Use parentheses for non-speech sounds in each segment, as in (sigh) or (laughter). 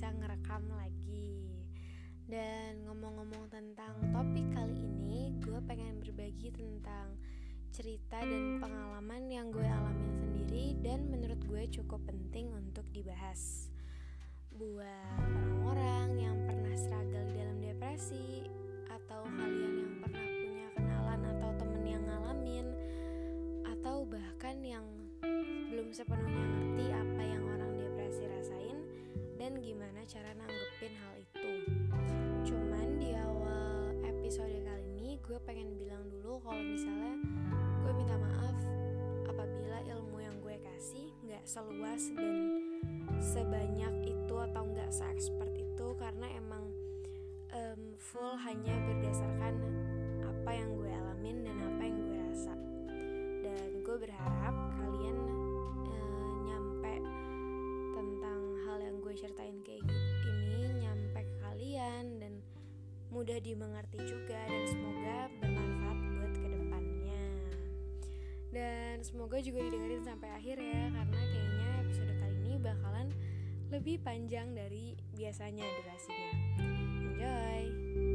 bisa ngerekam lagi. Dan ngomong-ngomong tentang topik kali ini Gue pengen berbagi tentang cerita dan pengalaman yang gue alamin sendiri Dan menurut gue cukup penting untuk dibahas. Buat orang-orang yang pernah struggle dalam depresi Atau kalian yang pernah punya kenalan atau temen yang ngalamin Atau bahkan yang belum sepenuhnya ngerti apa Dan gimana cara nanggepin hal itu. Cuman di awal episode kali ini gue pengen bilang dulu kalau misalnya gue minta maaf apabila ilmu yang gue kasih nggak seluas dan sebanyak itu atau nggak se-expert itu karena emang um, full hanya berdasarkan apa yang gue alamin dan apa yang gue rasa. Dan gue berharap kalian gue ceritain kayak ini nyampe ke kalian dan mudah dimengerti juga dan semoga bermanfaat buat ke depannya dan semoga juga didengerin sampai akhir ya karena kayaknya episode kali ini bakalan lebih panjang dari biasanya durasinya. Enjoy!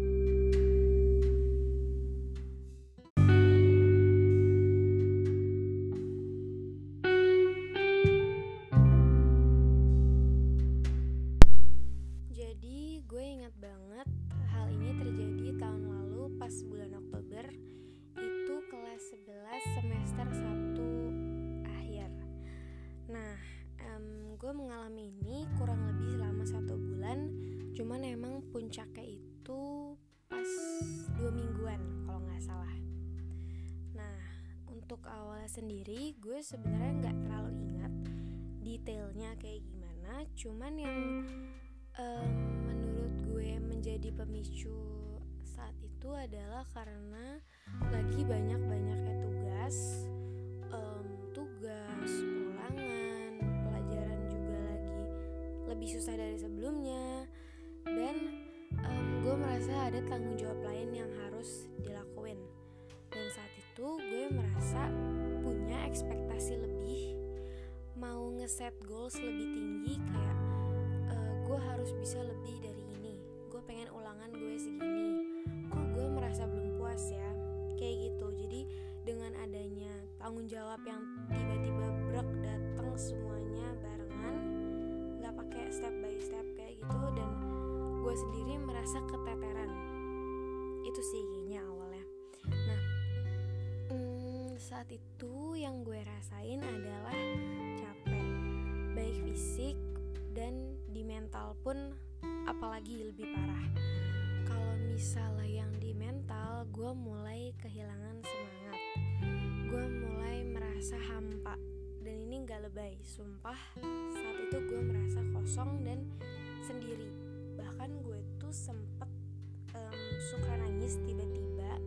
Awalnya sendiri gue sebenarnya nggak terlalu ingat detailnya kayak gimana. Cuman yang em, menurut gue menjadi pemicu saat itu adalah karena lagi banyak-banyaknya tugas em, tugas ulangan pelajaran juga lagi lebih susah dari sebelumnya. Dan em, gue merasa ada tanggung jawab lain yang harus dilakuin. Dan saat itu gue merasa ekspektasi lebih mau ngeset goals lebih tinggi kayak eh, gue harus bisa lebih dari ini. Gue pengen ulangan gue segini. Kok gue merasa belum puas ya. Kayak gitu. Jadi dengan adanya tanggung jawab yang tiba-tiba brek datang semuanya barengan nggak pakai step by step kayak gitu dan gue sendiri merasa keteteran. Itu sih awalnya. Nah hmm, saat itu yang gue rasain adalah capek. Baik fisik dan di mental pun apalagi lebih parah. Kalau misalnya yang di mental gue mulai kehilangan semangat. Gue mulai merasa hampa. Dan ini gak lebay sumpah. Saat itu gue merasa kosong dan sendiri. Bahkan gue tuh sempet em, suka nangis tiba-tiba.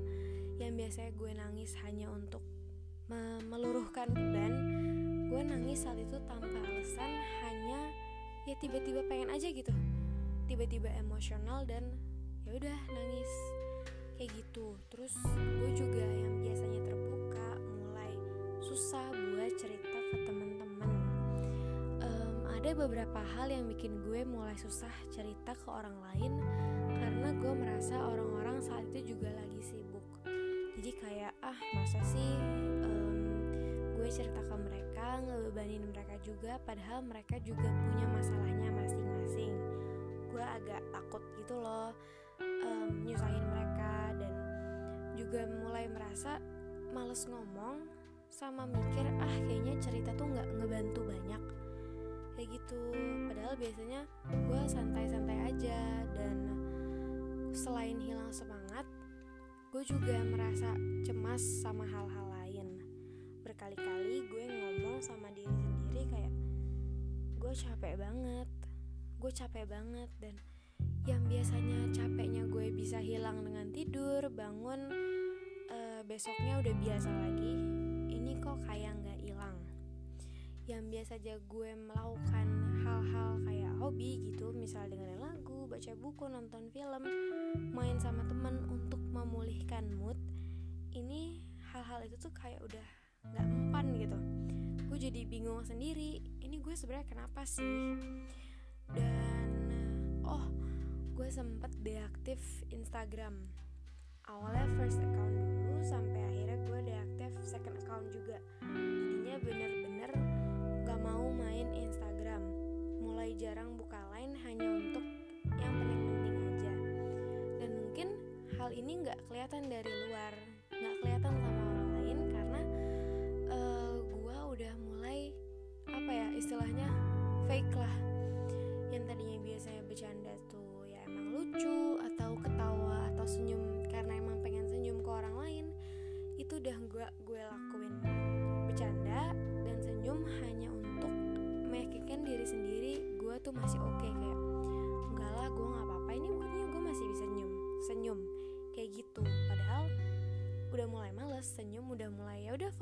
Yang biasanya gue nangis hanya untuk meluruhkan beban gue nangis saat itu tanpa alasan hanya ya tiba-tiba pengen aja gitu. Tiba-tiba emosional dan ya udah nangis. Kayak gitu. Terus gue juga yang biasanya terbuka mulai susah buat cerita ke teman-teman Em, ada beberapa hal yang bikin gue mulai susah cerita ke orang lain karena gue merasa orang-orang saat itu juga lagi sibuk. Jadi kayak ah masa sih gue cerita ke mereka ngebebanin mereka juga padahal mereka juga punya masalahnya masing-masing. Gue agak takut gitu loh em, nyusahin mereka dan juga mulai merasa males ngomong sama mikir ah kayaknya cerita tuh nggak ngebantu banyak. Kayak gitu. Padahal biasanya gue santai-santai aja dan selain hilang semangat gue juga merasa cemas sama hal-hal berkali-kali gue ngomong sama diri sendiri kayak gue capek banget gue capek banget. Dan yang biasanya capeknya gue bisa hilang dengan tidur bangun eh, besoknya udah biasa lagi ini kok kayak nggak hilang. Yang biasa aja gue melakukan hal-hal kayak hobi gitu misal dengerin lagu baca buku nonton film main sama temen untuk memulihkan mood ini hal-hal itu tuh kayak udah nggak mempan gitu. Gue jadi bingung sendiri ini gue sebenarnya kenapa sih? Dan oh gue sempet deaktif Instagram. Awalnya first account dulu sampai akhirnya gue deaktif second account juga. Jadinya bener-bener gak mau main Instagram. Mulai jarang buka lain hanya untuk yang penting-penting aja. Dan mungkin hal ini nggak kelihatan dari luar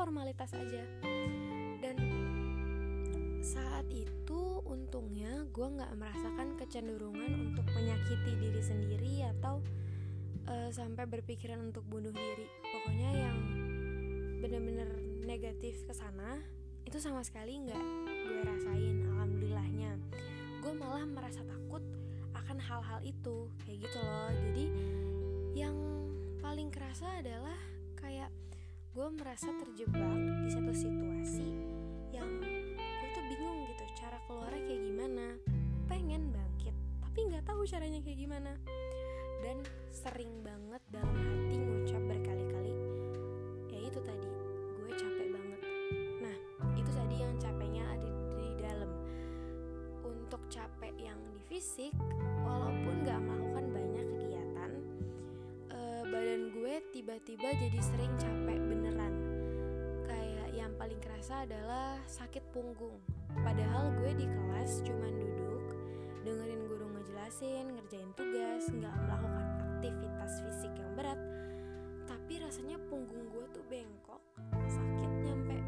formalitas aja. Dan saat itu untungnya gue nggak merasakan kecenderungan untuk menyakiti diri sendiri atau uh, sampai berpikiran untuk bunuh diri. Pokoknya yang bener-bener negatif ke sana itu sama sekali nggak gue rasain alhamdulillahnya. Gue malah merasa takut akan hal-hal itu kayak gitu loh. Jadi yang paling kerasa adalah gue merasa terjebak di satu situasi yang gue tuh bingung gitu cara keluarnya kayak gimana. Pengen bangkit tapi nggak tahu caranya kayak gimana. Dan sering banget dalam hati ngucap berkali-kali ya itu tadi gue capek banget. Nah itu tadi yang capeknya ada di dalam. Untuk capek yang di fisik walaupun gak melakukan banyak kegiatan uh, badan gue tiba-tiba jadi sering capek paling kerasa adalah sakit punggung. Padahal gue di kelas cuman duduk dengerin guru ngejelasin ngerjain tugas nggak melakukan aktivitas fisik yang berat. Tapi rasanya punggung gue tuh bengkok sakit nyampe.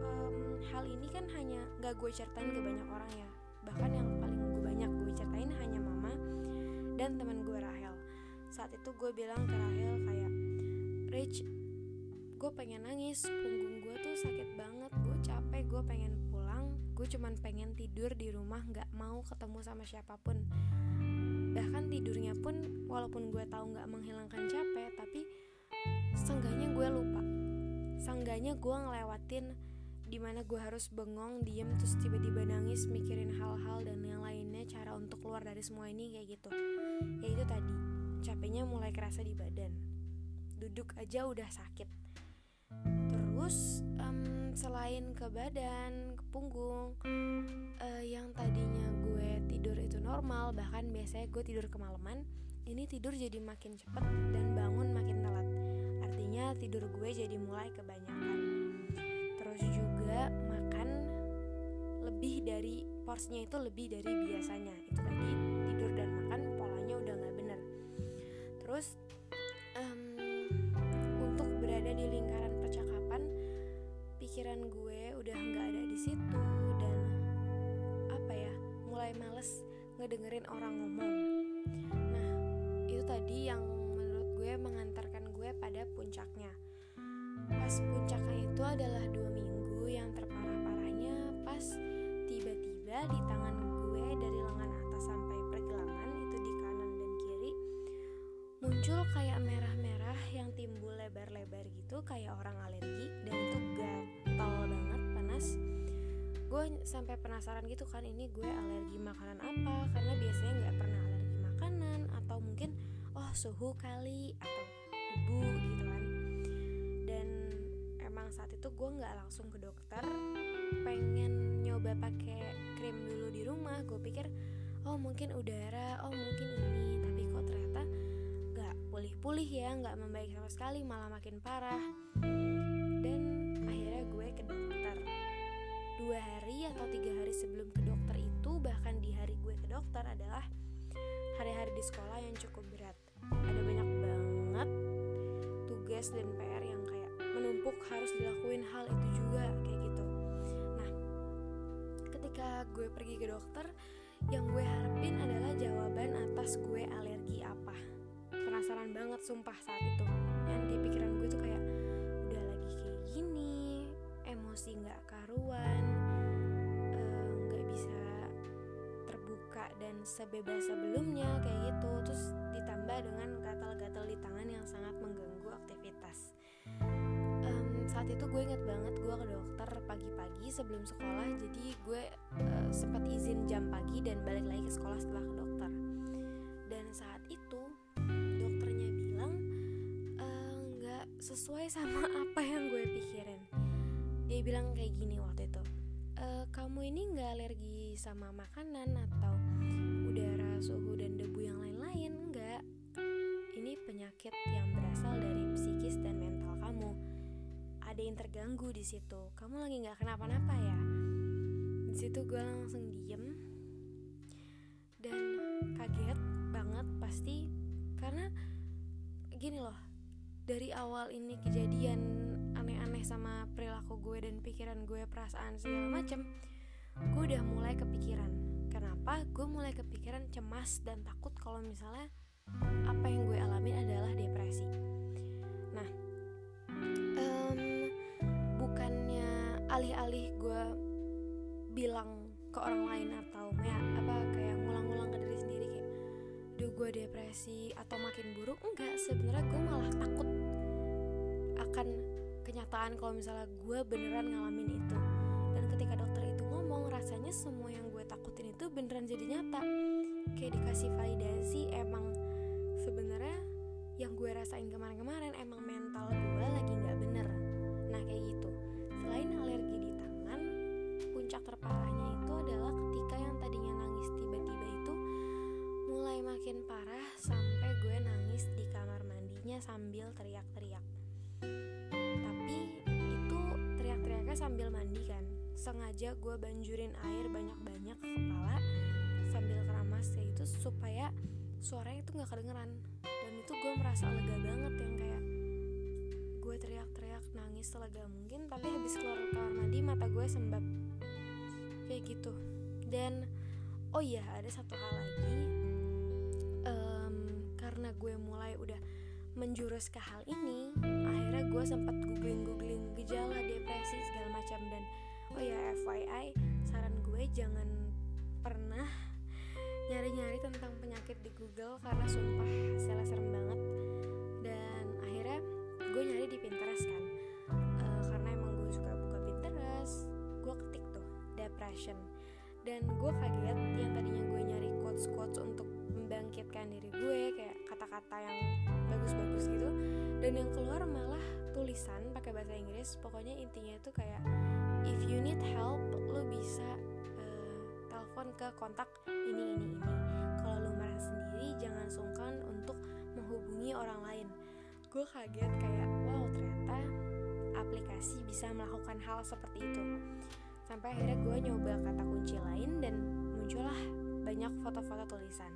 Um, hal ini kan hanya gak gue ceritain ke banyak orang ya. Bahkan yang paling gue banyak gue ceritain hanya mama dan teman gue Rahel. Saat itu gue bilang ke Rahel kayak Rich gue pengen nangis punggung tuh sakit banget. Gue capek gue pengen pulang. Gue cuman pengen tidur di rumah nggak mau ketemu sama siapa pun. Bahkan tidurnya pun walaupun gue tahu nggak menghilangkan capek tapi seenggaknya gue lupa. Seenggaknya gue ngelewatin di mana gue harus bengong diem terus tiba-tiba nangis mikirin hal-hal dan yang lainnya cara untuk keluar dari semua ini kayak gitu. Ya itu tadi capeknya mulai kerasa di badan. Duduk aja udah sakit terus um, selain ke badan ke punggung uh, yang tadinya gue tidur itu normal bahkan biasanya gue tidur kemalaman ini tidur jadi makin cepet dan bangun makin telat. Artinya tidur gue jadi mulai kebanyakan. Terus juga makan lebih dari porsinya itu lebih dari biasanya. Itu tadi tidur dan makan polanya udah nggak bener. Terus um, untuk berada di percakapan pikiran gue udah nggak ada di situ dan apa ya mulai males ngedengerin orang ngomong. Nah itu tadi yang menurut gue mengantarkan gue pada puncaknya. Pas puncaknya itu adalah dua minggu yang terparah-parahnya pas tiba-tiba di tangan gue dari lengan atas sampai pergelangan itu di kanan dan kiri muncul kayak merah-merah yang timbul lebar-lebar gitu kayak orang alergi gue sampai penasaran gitu kan ini gue alergi makanan apa? Karena biasanya nggak pernah alergi makanan atau mungkin oh suhu kali atau debu gitu kan. Dan emang saat itu gue nggak langsung ke dokter pengen nyoba pakai krim dulu di rumah. Gue pikir oh mungkin udara oh mungkin ini. Tapi kok ternyata nggak pulih-pulih ya nggak membaik sama sekali malah makin parah dua hari atau tiga hari sebelum ke dokter itu bahkan di hari gue ke dokter adalah hari-hari di sekolah yang cukup berat. Ada banyak banget tugas dan PR yang kayak menumpuk harus dilakuin hal itu juga kayak gitu. Nah ketika gue pergi ke dokter yang gue harapin adalah jawaban atas gue alergi apa. Penasaran banget sumpah saat itu. Yang di pikiran gue tuh kayak emosi nggak karuan dan sebebas sebelumnya kayak gitu. Terus ditambah dengan gatal-gatal di tangan yang sangat mengganggu aktivitas. Um, saat itu gue inget banget gue ke dokter pagi-pagi sebelum sekolah. Jadi gue uh, sempat izin jam pagi dan balik lagi ke sekolah setelah ke dokter. Dan saat itu dokternya bilang eh, nggak uh, sesuai sama (laughs) apa yang gue pikirin. Dia bilang kayak gini waktu itu e, kamu ini nggak alergi sama makanan atau suhu dan debu yang lain-lain enggak. Ini penyakit yang berasal dari psikis dan mental kamu. Ada yang terganggu di situ. Kamu lagi nggak kenapa-napa ya? Di situ gue langsung diem. Dan kaget banget pasti karena gini loh dari awal ini kejadian aneh-aneh sama perilaku gue dan pikiran gue perasaan segala macem gue udah mulai kepikiran kenapa gue mulai kepikiran cemas dan takut kalau misalnya apa yang gue alami adalah depresi? Nah um, bukannya alih-alih gue bilang ke orang lain atau ya apa kayak ngulang-ngulang ke diri sendiri kayak duh gue depresi atau makin buruk? Enggak sebenarnya gue malah takut akan kenyataan kalau misalnya gue beneran ngalamin itu. Dan ketika dokter itu ngomong rasanya semua yang itu beneran jadi nyata. Kayak dikasih validasi emang sebenarnya yang gue rasain kemarin-kemarin emang mental gue lagi nggak bener. Nah kayak gitu. Selain alergi di tangan puncak terparahnya itu adalah ketika yang tadinya nangis tiba-tiba itu mulai makin parah sampai gue nangis di kamar mandinya sambil teriak-teriak. Sambil mandi kan. Sengaja gue banjurin air banyak-banyak supaya suaranya itu nggak kedengeran. Dan itu gue merasa lega banget yang kayak gue teriak-teriak nangis selega mungkin tapi habis keluar kamar mandi mata gue sembab. Kayak gitu. Dan oh iya ada satu hal lagi. Um, karena gue mulai udah menjurus ke hal ini akhirnya gue sempat googling googling gejala depresi segala macam. Dan oh ya FYI saran gue jangan pernah nyari-nyari tentang penyakit di Google karena sumpah hasilnya serem banget. Dan akhirnya gue nyari di Pinterest kan. Uh, karena emang gue suka buka Pinterest gue ketik tuh depression. Dan gue kaget yang tadinya gue nyari quotes quotes untuk membangkitkan diri gue kayak kata-kata yang bagus-bagus gitu. Dan yang keluar malah tulisan pakai bahasa Inggris. Pokoknya intinya itu kayak if you need help lo bisa telepon ke kontak ini ini ini. Kalau lo merasa sendiri jangan sungkan untuk menghubungi orang lain. Gue kaget kayak wow ternyata aplikasi bisa melakukan hal seperti itu. Sampai akhirnya gue nyoba kata kunci lain dan muncullah banyak foto-foto tulisan.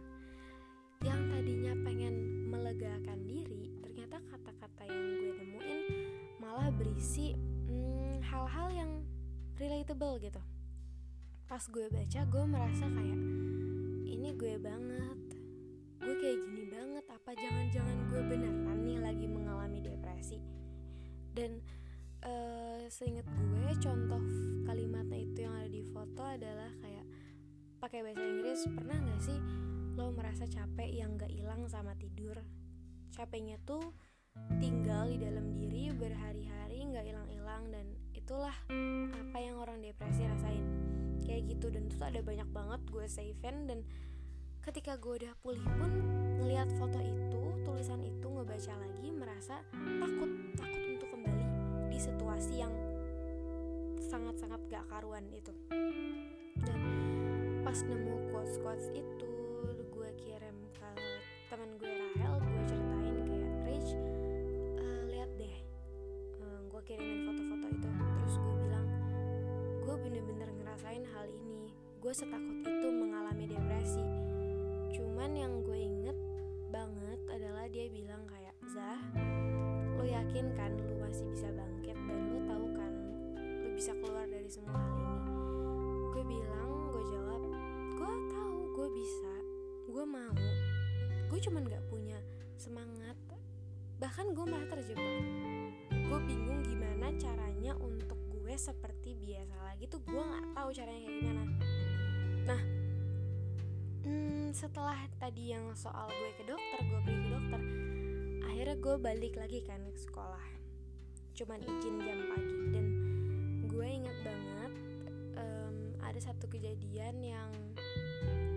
Yang tadinya pengen melegakan diri ternyata kata-kata yang gue nemuin malah berisi hmm, hal-hal hmm, yang relatable gitu pas gue baca gue merasa kayak ini gue banget. Gue kayak gini banget. Apa jangan-jangan gue beneran nih lagi mengalami depresi? Dan uh, seinget gue contoh kalimatnya itu yang ada di foto adalah kayak pakai bahasa Inggris pernah nggak sih lo merasa capek yang gak hilang sama tidur? Capeknya tuh tinggal di dalam diri berhari-hari gak hilang-hilang dan itulah apa yang orang depresi rasain kayak gitu. Dan itu ada banyak banget gue savein dan ketika gue udah pulih pun ngelihat foto itu tulisan itu ngebaca lagi merasa takut takut untuk kembali di situasi yang sangat-sangat gak karuan itu. Dan pas nemu quotes quotes itu gue kirim ke teman gue Rahel gue ceritain kayak Rich uh, lihat deh uh, gue kirimin foto-foto itu. Terus gue bilang gue bener-bener ngerasain hal ini. Gue setakut itu mengalami depresi. Cuman yang gue inget banget adalah dia bilang kayak Zah lo yakin kan lo masih bisa bangkit dan lo tahu kan lo bisa keluar dari semua hal ini? Gue bilang gue jawab gue tahu gue bisa gue mau. Gue cuman gak punya semangat. Bahkan gue malah terjebak. Gue bingung gimana caranya untuk gue seperti biasa lagi tuh gue nggak tahu caranya kayak gimana. Nah hmm, setelah tadi yang soal gue ke dokter gue pergi ke dokter akhirnya gue balik lagi kan ke sekolah. Cuman izin jam pagi. Dan gue inget banget um, ada satu kejadian yang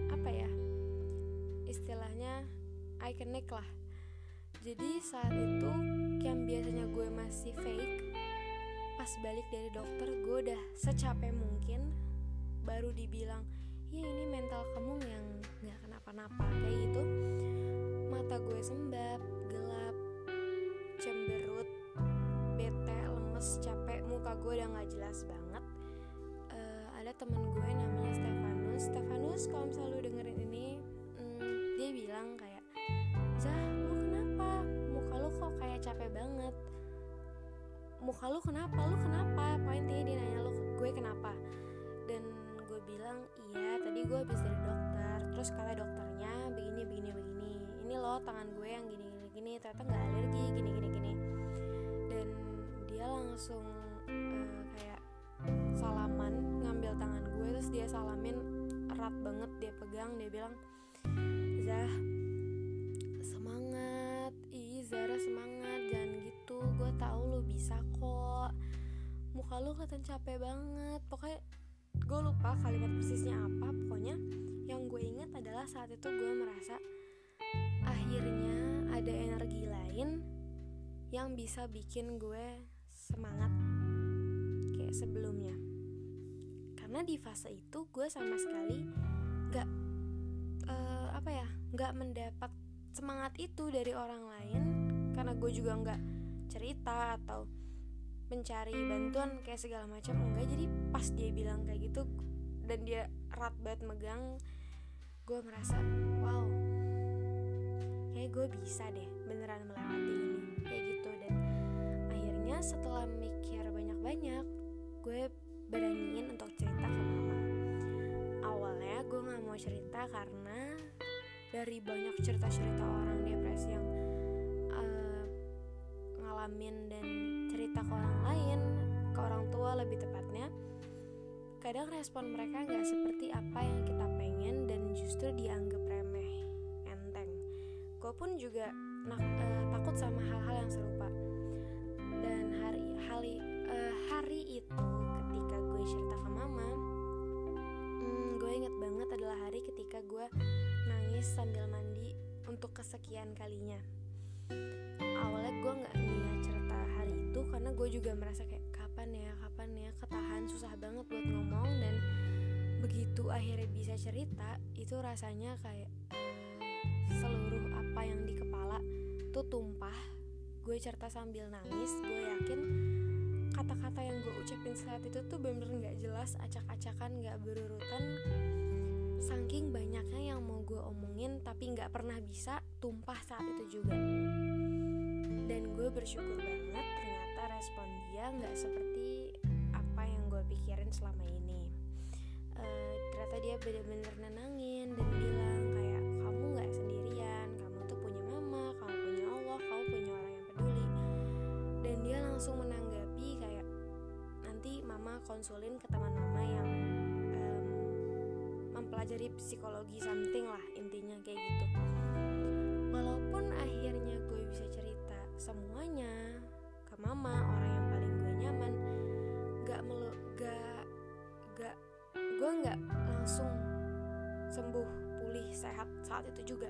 apa ya istilahnya ikonik lah. Jadi saat itu yang biasanya gue masih fake pas balik dari dokter gue udah secapek mungkin baru dibilang ya ini mental kamu yang nggak kenapa-napa kayak gitu. Mata gue sembab gelap cemberut bete lemes capek muka gue udah nggak jelas banget. Uh, ada temen gue namanya Stefanus. Stefanus kalau misalnya lu dengerin ini hmm, dia bilang kayak Zah lu kenapa? Muka lu kok kayak capek banget muka lu kenapa? Lu kenapa? Poin dia nanya lu gue kenapa? Dan gue bilang iya tadi gue habis dari dokter. Terus kata dokternya begini begini begini. Ini loh tangan gue yang gini gini gini. Ternyata nggak alergi gini gini gini. Dan dia langsung uh, kayak salaman ngambil tangan gue. Terus dia salamin erat banget. Dia pegang dia bilang Zah semangat. Ih Zara semangat gue tahu lo bisa kok. Muka lo kelihatan capek banget. Pokoknya gue lupa kalimat persisnya apa. Pokoknya yang gue ingat adalah saat itu gue merasa akhirnya ada energi lain yang bisa bikin gue semangat kayak sebelumnya. Karena di fase itu gue sama sekali gak uh, apa ya gak mendapat semangat itu dari orang lain. Karena gue juga nggak cerita atau mencari bantuan kayak segala macam enggak. Jadi pas dia bilang kayak gitu dan dia erat banget megang gue merasa wow kayak gue bisa deh beneran melewati ini kayak gitu. Dan akhirnya setelah mikir banyak-banyak gue beraniin untuk cerita ke mama. Awalnya gue nggak mau cerita karena dari banyak cerita-cerita orang depresi yang ngalamin dan cerita ke orang lain ke orang tua lebih tepatnya kadang respon mereka nggak seperti apa yang kita pengen dan justru dianggap remeh enteng. Gue pun juga nak, uh, takut sama hal-hal yang serupa. Dan hari hari uh, hari itu ketika gue cerita ke mama hmm, gue inget banget adalah hari ketika gue nangis sambil mandi untuk kesekian kalinya. Awalnya gue nggak karena gue juga merasa kayak kapan ya kapan ya? Ketahan susah banget buat ngomong dan begitu akhirnya bisa cerita itu rasanya kayak uh, seluruh apa yang di kepala tuh tumpah. Gue cerita sambil nangis gue yakin kata-kata yang gue ucapin saat itu tuh bener-bener nggak jelas acak-acakan nggak berurutan. Saking banyaknya yang mau gue omongin tapi nggak pernah bisa tumpah saat itu juga. Dan gue bersyukur banget respon dia nggak seperti apa yang gue pikirin selama ini. Uh, ternyata dia bener-bener nenangin dan bilang kayak kamu nggak sendirian kamu tuh punya mama kamu punya Allah kamu punya orang yang peduli. Dan dia langsung menanggapi kayak nanti mama konsulin ke teman mama yang mempelajari psikologi something lah intinya saat itu juga.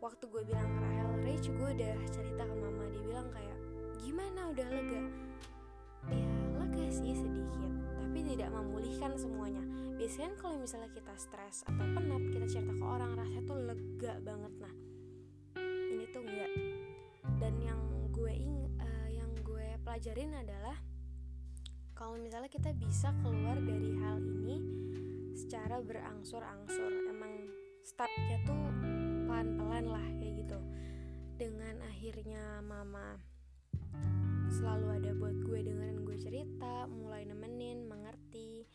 Waktu gue bilang ke Rahel Rich gue udah cerita ke mama. Dia bilang kayak gimana? Udah lega? Ya lega sih sedikit. Tapi tidak memulihkan semuanya. Biasanya kalau misalnya kita stres atau penat kita cerita ke orang rasanya tuh lega banget. Nah ini tuh enggak. Dan yang gue ing uh, yang gue pelajarin adalah kalau misalnya kita bisa keluar dari hal ini secara berangsur-angsur stepnya tuh pelan-pelan lah kayak gitu. Dengan akhirnya mama selalu ada buat gue dengerin gue cerita mulai nemenin mengerti.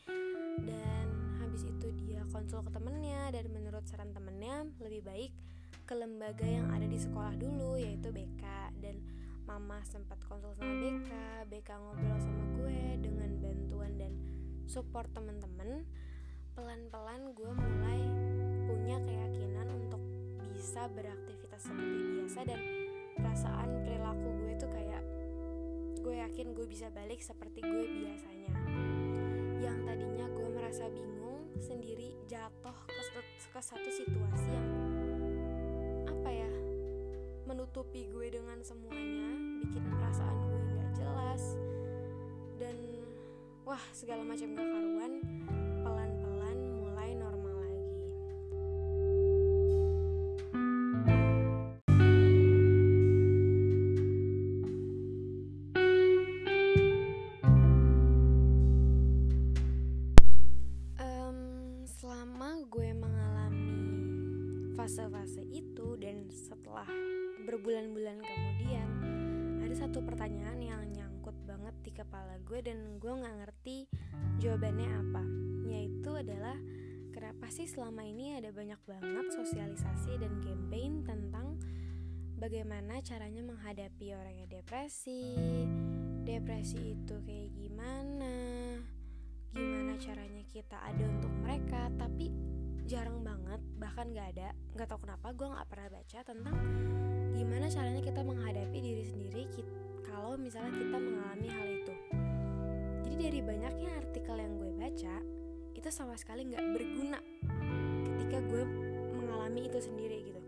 Dan habis itu dia konsul ke temennya dan menurut saran temennya lebih baik ke lembaga yang ada di sekolah dulu yaitu BK dan mama sempat konsul sama BK BK ngobrol sama gue dengan bantuan dan support temen-temen. Pelan-pelan gue mulai punya keyakinan untuk bisa beraktivitas seperti biasa dan perasaan perilaku gue tuh kayak gue yakin gue bisa balik seperti gue biasanya. Yang tadinya gue merasa bingung sendiri jatuh ke, ke satu situasi yang apa ya menutupi gue dengan semuanya bikin perasaan gue nggak jelas dan wah segala macam gak karuan kepala gue dan gue nggak ngerti jawabannya apa. Yaitu adalah kenapa sih selama ini ada banyak banget sosialisasi dan campaign tentang bagaimana caranya menghadapi orang yang depresi depresi itu kayak gimana gimana caranya kita ada untuk mereka tapi jarang banget bahkan gak ada nggak tahu kenapa gue nggak pernah baca tentang gimana caranya kita menghadapi diri sendiri kita, kalau misalnya kita mengalami hal itu. Jadi dari banyaknya artikel yang gue baca itu sama sekali nggak berguna ketika gue mengalami itu sendiri gitu.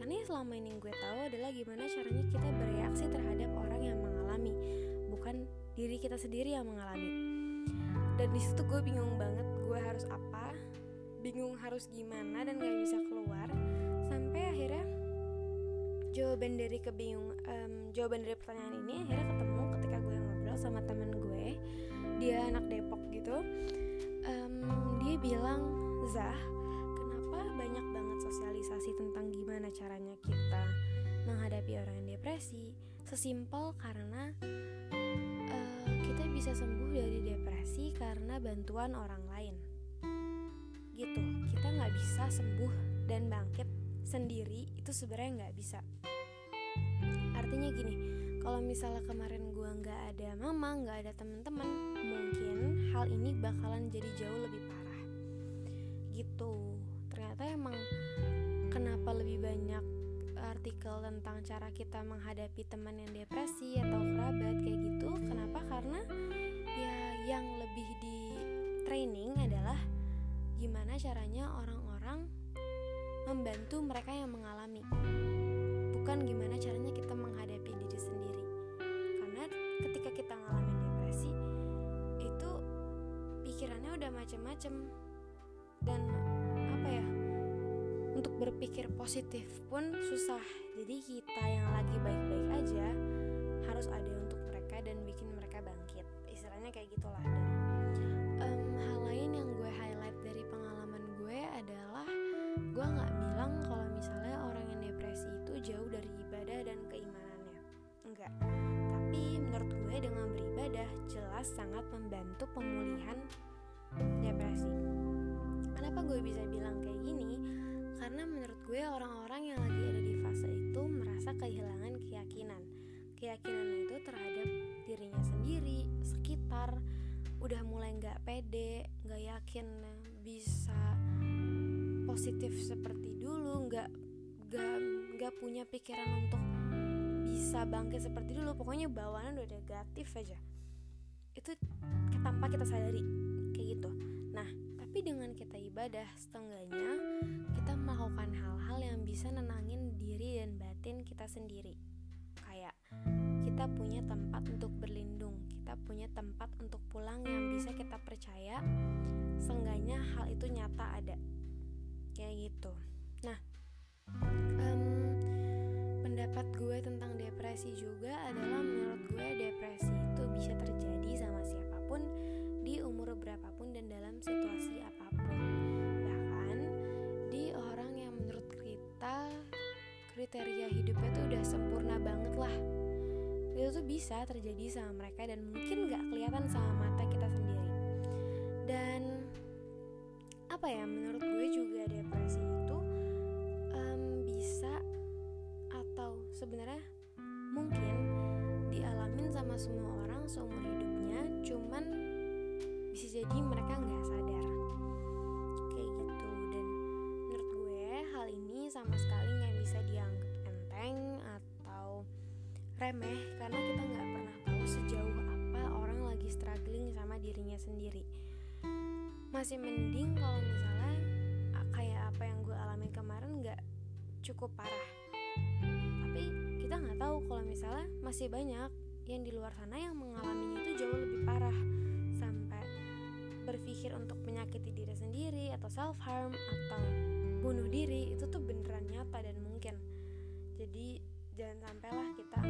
Karena yang selama ini gue tahu adalah gimana caranya kita bereaksi terhadap orang yang mengalami bukan diri kita sendiri yang mengalami. Dan di situ gue bingung banget gue harus apa bingung harus gimana dan gak bisa keluar sampai akhirnya jawaban dari kebingung um, jawaban dari pertanyaan ini akhirnya ketemu ketika gue ngobrol sama temen gue. Dia anak Depok gitu. Um, dia bilang Zah kenapa banyak banget sosialisasi tentang gimana caranya kita menghadapi orang yang depresi? Sesimpel karena uh, kita bisa sembuh dari depresi karena bantuan orang lain. Gitu. Kita nggak bisa sembuh dan bangkit sendiri itu sebenarnya nggak bisa. Artinya gini kalau misalnya kemarin gue nggak ada mama nggak ada teman-teman mungkin hal ini bakalan jadi jauh lebih parah. Gitu. Ternyata emang kenapa lebih banyak artikel tentang cara kita menghadapi teman yang depresi atau kerabat kayak gitu? Kenapa? Karena ya yang lebih di training adalah gimana caranya orang-orang membantu mereka yang mengalami. Bukan gimana caranya kita menghadapi diri sendiri. Karena ketika kita ngalamin depresi itu pikirannya udah macem-macem. Dan apa ya untuk berpikir positif pun susah. Jadi kita yang lagi baik-baik aja harus ada untuk mereka dan bikin mereka bangkit. Istilahnya kayak gitulah. dan jelas sangat membantu pemulihan depresi. Kenapa gue bisa bilang kayak gini? Karena menurut gue orang-orang yang lagi ada di fase itu merasa kehilangan keyakinan. Keyakinan itu terhadap dirinya sendiri sekitar udah mulai nggak pede nggak yakin bisa positif seperti dulu nggak nggak nggak punya pikiran untuk bisa bangkit seperti dulu. Pokoknya bawaannya udah negatif aja itu tanpa kita sadari kayak gitu. Nah tapi dengan kita ibadah setengahnya kita melakukan hal-hal yang bisa nenangin diri dan batin kita sendiri. Kayak kita punya tempat untuk berlindung kita punya tempat untuk pulang yang bisa kita percaya seenggaknya hal itu nyata ada. Kayak gitu. Nah um, pendapat gue tentang depresi juga adalah menurut gue depresi itu bisa terjadi sama siapa pun di umur berapapun dan dalam situasi apa pun. Bahkan di orang yang menurut kita kriteria hidupnya tuh udah sempurna banget lah. Itu tuh bisa terjadi sama mereka dan mungkin gak kelihatan sama mata kita sendiri. Dan apa ya menurut gue juga sebenarnya mungkin semua orang seumur hidupnya cuman bisa jadi mereka nggak sadar. Kayak gitu. Dan menurut gue hal ini sama sekali nggak bisa dianggap enteng atau remeh karena kita nggak pernah tahu sejauh apa orang lagi struggling sama dirinya sendiri. Masih mending kalau misalnya kayak apa yang gue alami kemarin nggak cukup parah tahu kalau misalnya masih banyak yang di luar sana yang mengalaminya itu jauh lebih parah. Sampai berpikir untuk menyakiti diri sendiri atau self harm atau bunuh diri itu tuh beneran nyata dan mungkin. Jadi jangan sampailah kita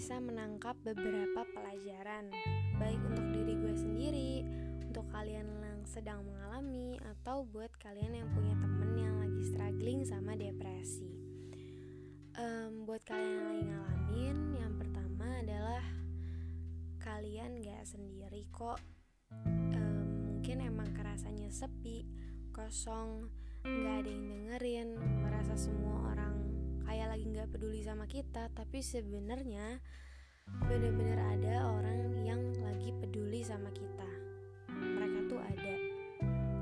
bisa menangkap beberapa pelajaran, baik untuk diri gue sendiri, untuk kalian yang sedang mengalami, atau buat kalian yang punya temen yang lagi struggling sama depresi. Um, buat kalian yang lagi ngalamin, yang pertama adalah kalian gak sendiri kok. Um, mungkin emang kerasanya sepi, kosong, nggak ada yang dengerin merasa semua orang lagi nggak peduli sama kita tapi sebenarnya bener-bener ada orang yang lagi peduli sama kita. Mereka tuh ada.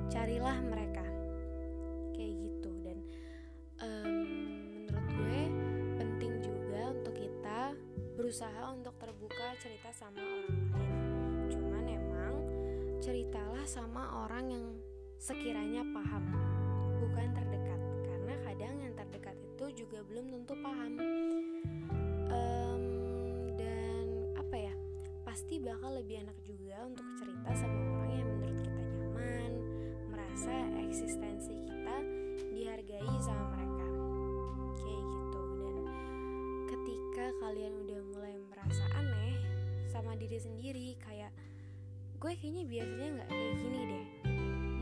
Carilah mereka. Kayak gitu. Dan um, menurut gue penting juga untuk kita berusaha untuk terbuka cerita sama orang lain. Cuman emang ceritalah sama orang yang sekiranya paham bukan terdekat juga belum tentu paham. Um, dan apa ya pasti bakal lebih enak juga untuk cerita sama orang yang menurut kita nyaman merasa eksistensi kita dihargai sama mereka. Kayak gitu. Dan ketika kalian udah mulai merasa aneh sama diri sendiri kayak gue kayaknya biasanya nggak kayak gini deh.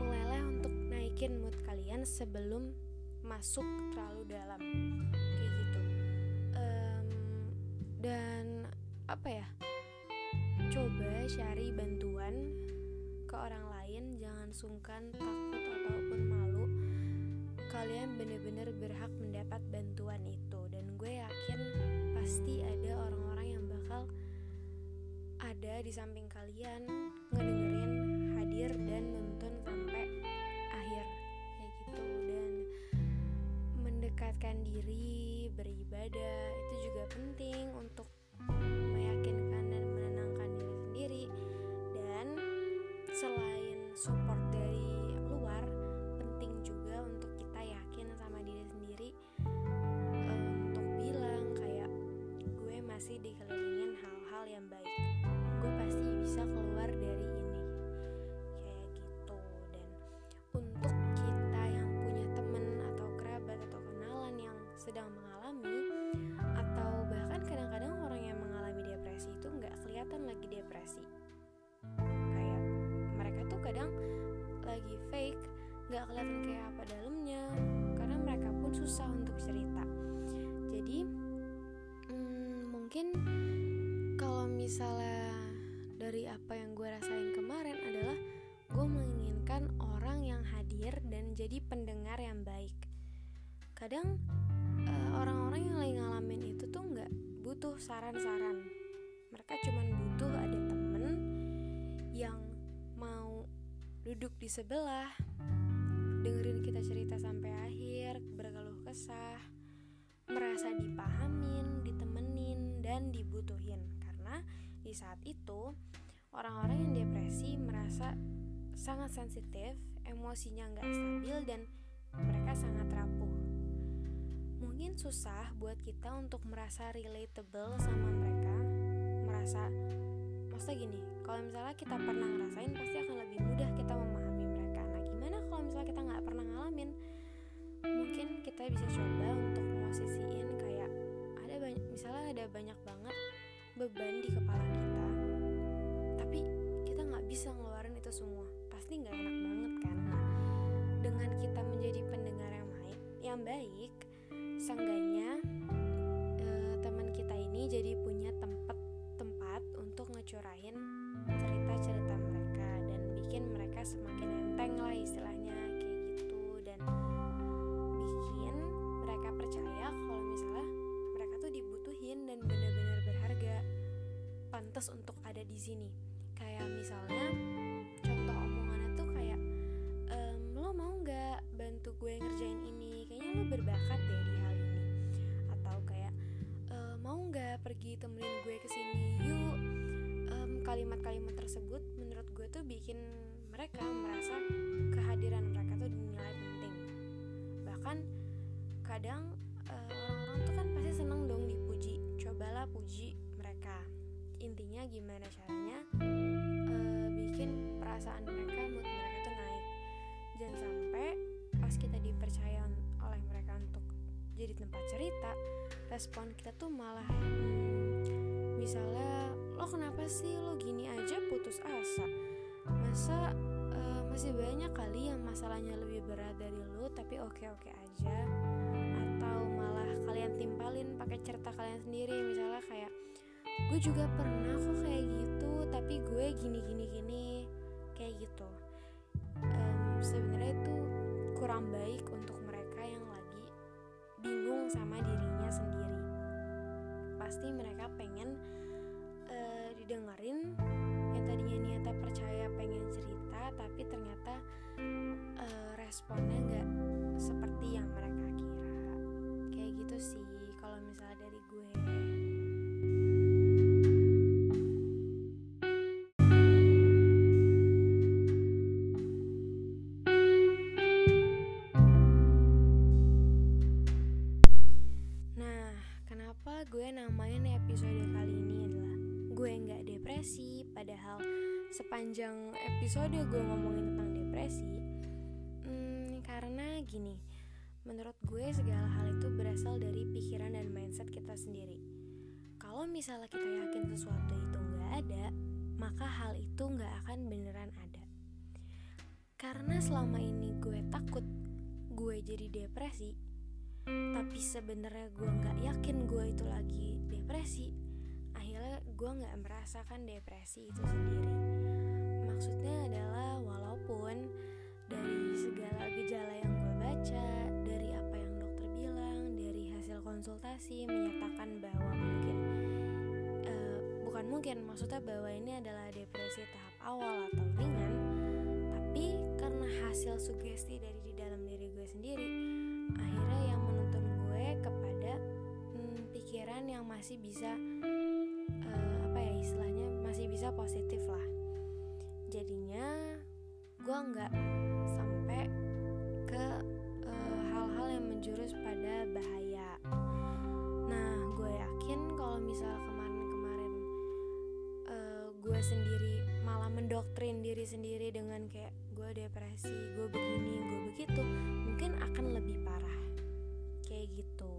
Mulailah untuk naikin mood kalian sebelum masuk terlalu dalam. Kayak gitu. Um, dan apa ya? Coba cari bantuan ke orang lain. Jangan sungkan takut ataupun malu. Kalian bener-bener berhak mendapat bantuan itu. Dan gue yakin pasti ada orang-orang yang bakal ada di samping kalian ngedengerin hadir dan nonton diri beribadah itu juga penting nggak kelihatan kayak apa dalamnya. Karena mereka pun susah untuk cerita. Jadi hmm, mungkin kalau misalnya dari apa yang gue rasain kemarin adalah gue menginginkan orang yang hadir dan jadi pendengar yang baik. Kadang eh, orang-orang yang lagi ngalamin itu tuh nggak butuh saran-saran. Mereka cuman butuh ada temen yang mau duduk di sebelah dengerin kita cerita sampai akhir berkeluh kesah merasa dipahamin ditemenin dan dibutuhin. Karena di saat itu orang-orang yang depresi merasa sangat sensitif emosinya nggak stabil dan mereka sangat rapuh. Mungkin susah buat kita untuk merasa relatable sama mereka merasa maksudnya gini kalau misalnya kita pernah ngerasain pasti akan lebih mudah kita misalnya kita nggak pernah ngalamin mungkin kita bisa coba untuk posisiin kayak ada banyak misalnya ada banyak banget beban di kepala kita tapi kita nggak bisa ngeluarin itu semua. Pasti nggak enak banget kan? Nah dengan kita menjadi pendengar yang baik yang baik seenggaknya uh, teman kita ini jadi punya tempat tempat untuk ngecurahin cerita-cerita mereka dan bikin mereka semakin enteng lah istilahnya percaya kalau misalnya mereka tuh dibutuhin dan benar-benar berharga pantas untuk ada di sini. Kayak misalnya contoh omongannya tuh kayak ehm, lo mau nggak bantu gue ngerjain ini? Kayaknya lo berbakat deh di hal ini. Atau kayak e, mau nggak pergi temenin gue ke sini? Yuk. Kalimat-kalimat tersebut menurut gue tuh bikin mereka merasa kehadiran mereka tuh dinilai penting. Bahkan kadang intinya gimana caranya uh, bikin perasaan mereka mood mereka tuh naik. Jangan sampai pas kita dipercaya oleh mereka untuk jadi tempat cerita respon kita tuh malah hmm, misalnya lo kenapa sih lo gini aja putus asa? Masa uh, masih banyak kali yang masalahnya lebih berat dari lo tapi oke oke aja. Atau malah kalian timpalin pakai cerita kalian sendiri misalnya kayak gue juga pernah kok kayak gitu tapi gue gini gini gini kayak gitu. Um, sebenarnya itu kurang baik untuk mereka yang lagi bingung sama dirinya sendiri. Pasti mereka pengen uh, didengerin yang tadinya niatnya percaya pengen cerita tapi ternyata uh, responnya nggak seperti yang mereka kira. Kayak gitu sih kalau misalnya dari sesuatu itu nggak ada, maka hal itu nggak akan beneran ada. Karena selama ini gue takut gue jadi depresi, tapi sebenarnya gue nggak yakin gue itu lagi depresi akhirnya gue nggak merasakan depresi itu sendiri maksudnya adalah walaupun dari segala gejala yang gue baca dari apa yang dokter bilang dari hasil konsultasi menyatakan bahwa mungkin bukan mungkin maksudnya bahwa ini adalah depresi tahap awal atau ringan tapi karena hasil sugesti dari di dalam diri gue sendiri akhirnya yang menuntun gue kepada hmm, pikiran yang masih bisa uh, apa ya istilahnya masih bisa positif lah. Jadinya gue nggak sampai ke uh, hal-hal yang menjurus pada bahaya. Nah gue yakin kalau misal kemarin-kemarin uh, gue sendiri malah mendoktrin diri sendiri dengan kayak gue depresi gue begini gue begitu mungkin akan lebih parah. Kayak gitu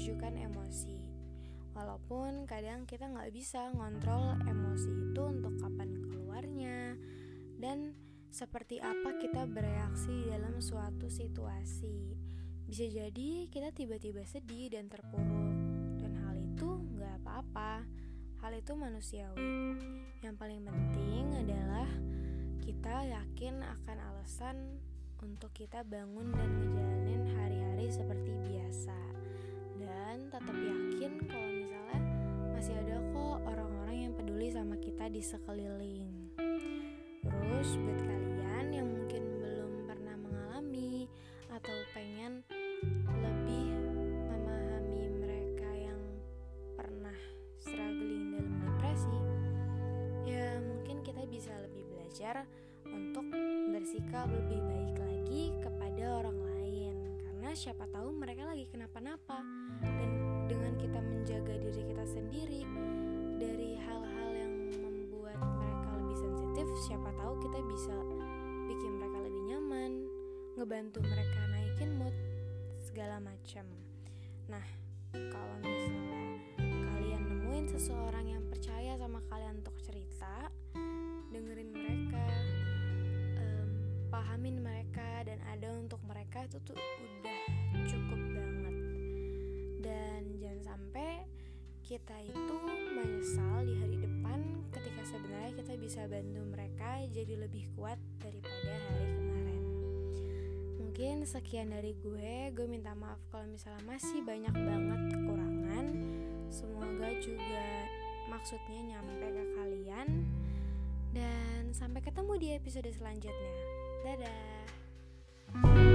menunjukkan emosi Walaupun kadang kita nggak bisa ngontrol emosi itu untuk kapan keluarnya dan seperti apa kita bereaksi dalam suatu situasi. Bisa jadi kita tiba-tiba sedih dan terpuruk dan hal itu nggak apa-apa. Hal itu manusiawi. Yang paling penting adalah kita yakin akan alasan untuk kita bangun dan ngejalanin hari-hari seperti biasa dan tetap yakin kalau misalnya masih ada kok orang-orang yang peduli sama kita di sekeliling. Terus buat kalian yang mungkin belum pernah mengalami atau pengen lebih memahami mereka yang pernah struggling dalam depresi, ya mungkin kita bisa lebih belajar untuk bersikap lebih baik karena siapa tahu mereka lagi kenapa-napa. Dan dengan kita menjaga diri kita sendiri dari hal-hal yang membuat mereka lebih sensitif bisa bikin mereka lebih nyaman ngebantu mereka naikin mood segala macam. Nah kalau misalnya kalian nemuin seseorang yang percaya sama kalian untuk cerita dengerin mereka um, pahamin mereka dan ada untuk mereka itu tuh udah cukup banget. Dan jangan sampai kita itu menyesal di hari depan ketika sebenarnya kita bisa bantu mereka jadi lebih kuat daripada hari kemarin. Mungkin sekian dari gue. Gue minta maaf kalau misalnya masih banyak banget kekurangan. Semoga juga maksudnya nyampe ke kalian. Dan sampai ketemu di episode selanjutnya. Dadah